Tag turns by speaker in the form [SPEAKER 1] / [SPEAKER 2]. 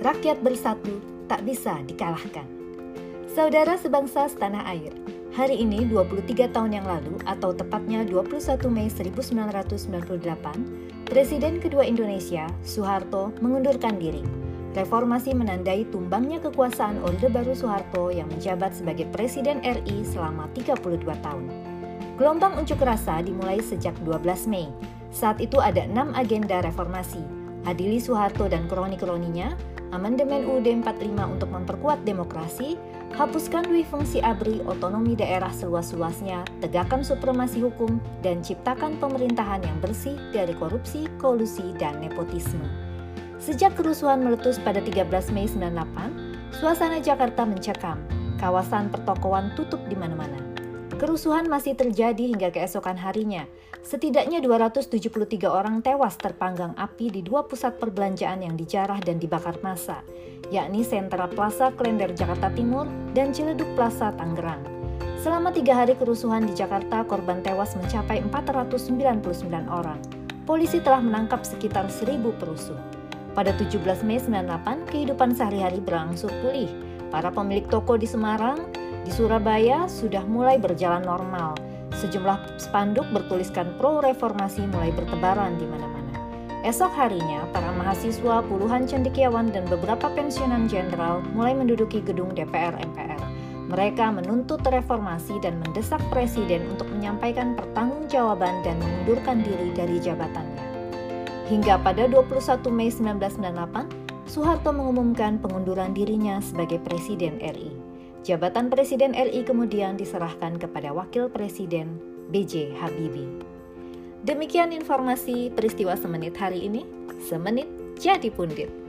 [SPEAKER 1] rakyat bersatu tak bisa dikalahkan. Saudara sebangsa setanah air, hari ini 23 tahun yang lalu atau tepatnya 21 Mei 1998, Presiden kedua Indonesia, Soeharto, mengundurkan diri. Reformasi menandai tumbangnya kekuasaan Orde Baru Soeharto yang menjabat sebagai Presiden RI selama 32 tahun. Gelombang unjuk rasa dimulai sejak 12 Mei. Saat itu ada enam agenda reformasi, adili Soeharto dan kroni-kroninya, amandemen UUD 45 untuk memperkuat demokrasi, hapuskan dui fungsi ABRI otonomi daerah seluas-luasnya, tegakkan supremasi hukum, dan ciptakan pemerintahan yang bersih dari korupsi, kolusi, dan nepotisme. Sejak kerusuhan meletus pada 13 Mei 98, suasana Jakarta mencekam, kawasan pertokoan tutup di mana-mana. Kerusuhan masih terjadi hingga keesokan harinya. Setidaknya 273 orang tewas terpanggang api di dua pusat perbelanjaan yang dijarah dan dibakar massa, yakni Sentra Plaza Klender Jakarta Timur dan Ciledug Plaza Tangerang. Selama tiga hari kerusuhan di Jakarta, korban tewas mencapai 499 orang. Polisi telah menangkap sekitar 1000 perusuh. Pada 17 Mei 98, kehidupan sehari-hari berangsur pulih. Para pemilik toko di Semarang, di Surabaya sudah mulai berjalan normal. Sejumlah spanduk bertuliskan pro-reformasi mulai bertebaran di mana-mana. Esok harinya, para mahasiswa, puluhan cendekiawan, dan beberapa pensiunan jenderal mulai menduduki gedung DPR MPR. Mereka menuntut reformasi dan mendesak presiden untuk menyampaikan pertanggungjawaban dan mengundurkan diri dari jabatannya. Hingga pada 21 Mei 1998, Soeharto mengumumkan pengunduran dirinya sebagai Presiden RI. Jabatan Presiden RI kemudian diserahkan kepada Wakil Presiden B.J. Habibie. Demikian informasi peristiwa semenit hari ini. Semenit jadi pundit.